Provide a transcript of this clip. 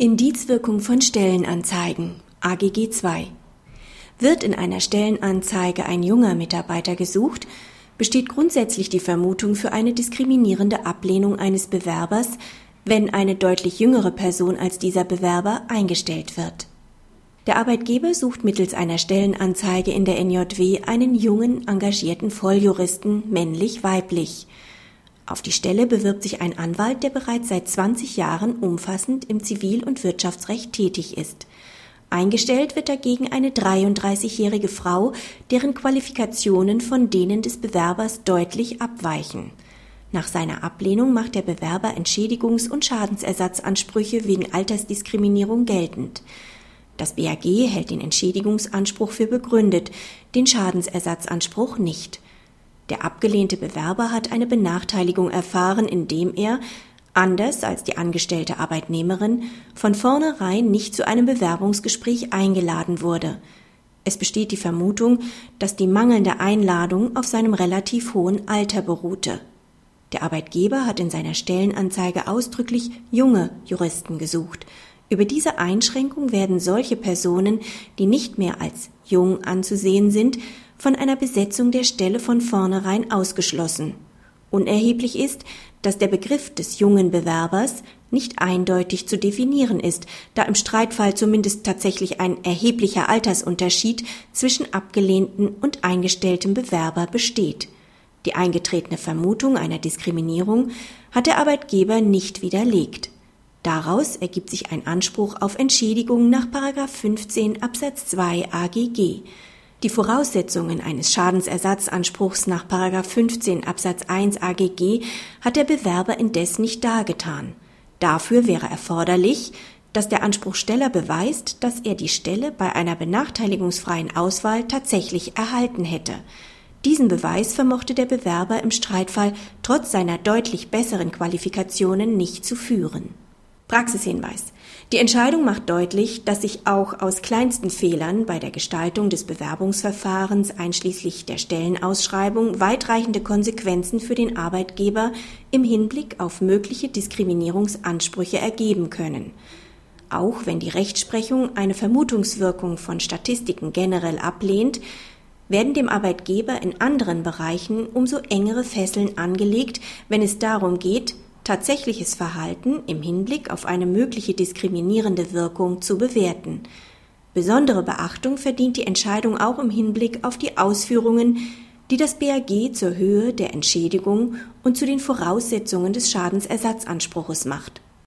Indizwirkung von Stellenanzeigen AGG 2 Wird in einer Stellenanzeige ein junger Mitarbeiter gesucht, besteht grundsätzlich die Vermutung für eine diskriminierende Ablehnung eines Bewerbers, wenn eine deutlich jüngere Person als dieser Bewerber eingestellt wird. Der Arbeitgeber sucht mittels einer Stellenanzeige in der NJW einen jungen, engagierten Volljuristen, männlich-weiblich. Auf die Stelle bewirbt sich ein Anwalt, der bereits seit 20 Jahren umfassend im Zivil- und Wirtschaftsrecht tätig ist. Eingestellt wird dagegen eine 33-jährige Frau, deren Qualifikationen von denen des Bewerbers deutlich abweichen. Nach seiner Ablehnung macht der Bewerber Entschädigungs- und Schadensersatzansprüche wegen Altersdiskriminierung geltend. Das BAG hält den Entschädigungsanspruch für begründet, den Schadensersatzanspruch nicht. Der abgelehnte Bewerber hat eine Benachteiligung erfahren, indem er, anders als die angestellte Arbeitnehmerin, von vornherein nicht zu einem Bewerbungsgespräch eingeladen wurde. Es besteht die Vermutung, dass die mangelnde Einladung auf seinem relativ hohen Alter beruhte. Der Arbeitgeber hat in seiner Stellenanzeige ausdrücklich junge Juristen gesucht. Über diese Einschränkung werden solche Personen, die nicht mehr als jung anzusehen sind, von einer Besetzung der Stelle von vornherein ausgeschlossen. Unerheblich ist, dass der Begriff des jungen Bewerbers nicht eindeutig zu definieren ist, da im Streitfall zumindest tatsächlich ein erheblicher Altersunterschied zwischen abgelehnten und eingestelltem Bewerber besteht. Die eingetretene Vermutung einer Diskriminierung hat der Arbeitgeber nicht widerlegt. Daraus ergibt sich ein Anspruch auf Entschädigung nach 15 Absatz 2 AGG. Die Voraussetzungen eines Schadensersatzanspruchs nach 15 Absatz 1 AGG hat der Bewerber indes nicht dargetan. Dafür wäre erforderlich, dass der Anspruchsteller beweist, dass er die Stelle bei einer benachteiligungsfreien Auswahl tatsächlich erhalten hätte. Diesen Beweis vermochte der Bewerber im Streitfall trotz seiner deutlich besseren Qualifikationen nicht zu führen. Praxishinweis. Die Entscheidung macht deutlich, dass sich auch aus kleinsten Fehlern bei der Gestaltung des Bewerbungsverfahrens einschließlich der Stellenausschreibung weitreichende Konsequenzen für den Arbeitgeber im Hinblick auf mögliche Diskriminierungsansprüche ergeben können. Auch wenn die Rechtsprechung eine Vermutungswirkung von Statistiken generell ablehnt, werden dem Arbeitgeber in anderen Bereichen umso engere Fesseln angelegt, wenn es darum geht, tatsächliches Verhalten im Hinblick auf eine mögliche diskriminierende Wirkung zu bewerten. Besondere Beachtung verdient die Entscheidung auch im Hinblick auf die Ausführungen, die das BAG zur Höhe der Entschädigung und zu den Voraussetzungen des Schadensersatzanspruches macht